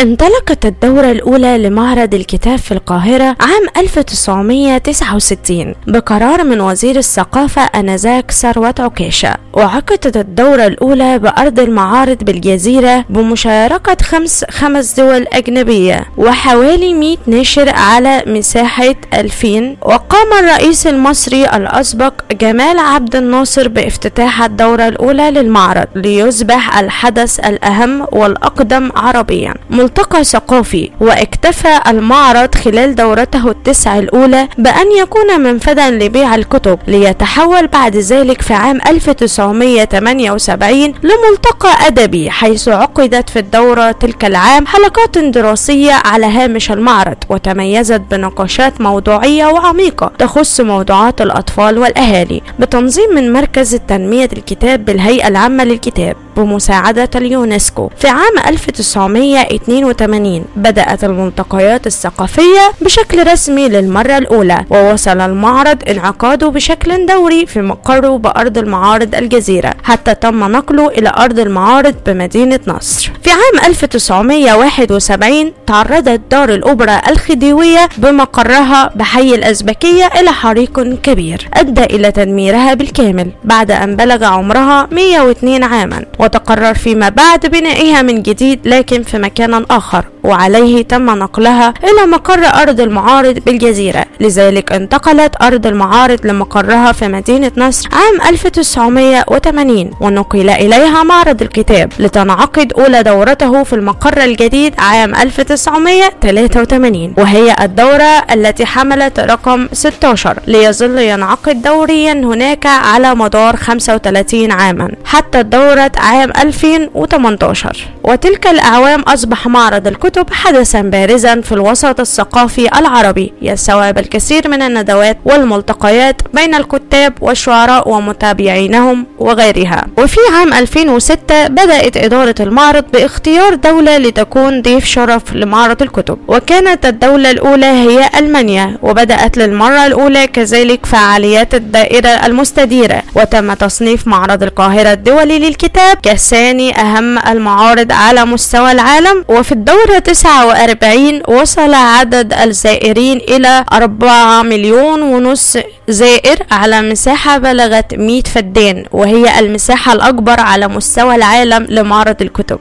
انطلقت الدورة الأولى لمعرض الكتاب في القاهرة عام 1969 بقرار من وزير الثقافة آنذاك ثروت عكاشة وعقدت الدورة الأولى بأرض المعارض بالجزيرة بمشاركة خمس خمس دول أجنبية وحوالي 100 ناشر على مساحة 2000 وقام الرئيس المصري الأسبق جمال عبد الناصر بافتتاح الدورة الأولى للمعرض ليصبح الحدث الأهم والأقدم عربيا. ملتقى ثقافي واكتفى المعرض خلال دورته التسع الأولى بأن يكون منفذا لبيع الكتب ليتحول بعد ذلك في عام 1978 لملتقى أدبي حيث عقدت في الدورة تلك العام حلقات دراسية على هامش المعرض وتميزت بنقاشات موضوعية وعميقة تخص موضوعات الأطفال والأهالي بتنظيم من مركز التنمية الكتاب بالهيئة العامة للكتاب. بمساعدة اليونسكو. في عام 1982 بدأت الملتقيات الثقافية بشكل رسمي للمرة الأولى ووصل المعرض انعقاده بشكل دوري في مقره بأرض المعارض الجزيرة حتى تم نقله إلى أرض المعارض بمدينة نصر. في عام 1971 تعرضت دار الأوبرا الخديوية بمقرها بحي الأزبكية إلى حريق كبير أدى إلى تدميرها بالكامل بعد أن بلغ عمرها 102 عاما. وتقرر فيما بعد بنائها من جديد لكن في مكان آخر. وعليه تم نقلها إلى مقر أرض المعارض بالجزيرة. لذلك انتقلت أرض المعارض لمقرها في مدينة نصر عام 1980 ونقل إليها معرض الكتاب لتنعقد أولى دورته في المقر الجديد عام 1983 وهي الدورة التي حملت رقم 16 ليظل ينعقد دوريا هناك على مدار 35 عاما حتى دورة عام 2018 وتلك الأعوام أصبح معرض الكتب حدثا بارزا في الوسط الثقافي العربي يستوعب الكثير من الندوات والملتقيات بين الكتاب والشعراء ومتابعينهم وغيرها. وفي عام 2006 بدأت إدارة المعرض باختيار دولة لتكون ضيف شرف لمعرض الكتب. وكانت الدولة الأولى هي ألمانيا وبدأت للمرة الأولى كذلك فعاليات الدائرة المستديرة. وتم تصنيف معرض القاهرة الدولي للكتاب كثاني أهم المعارض على مستوى العالم. وفي الدورة 49 وصل عدد الزائرين إلى 4 مليون ونص زائر على مساحة بلغت 100 فدان وهي المساحة الأكبر على مستوى العالم لمعرض الكتب.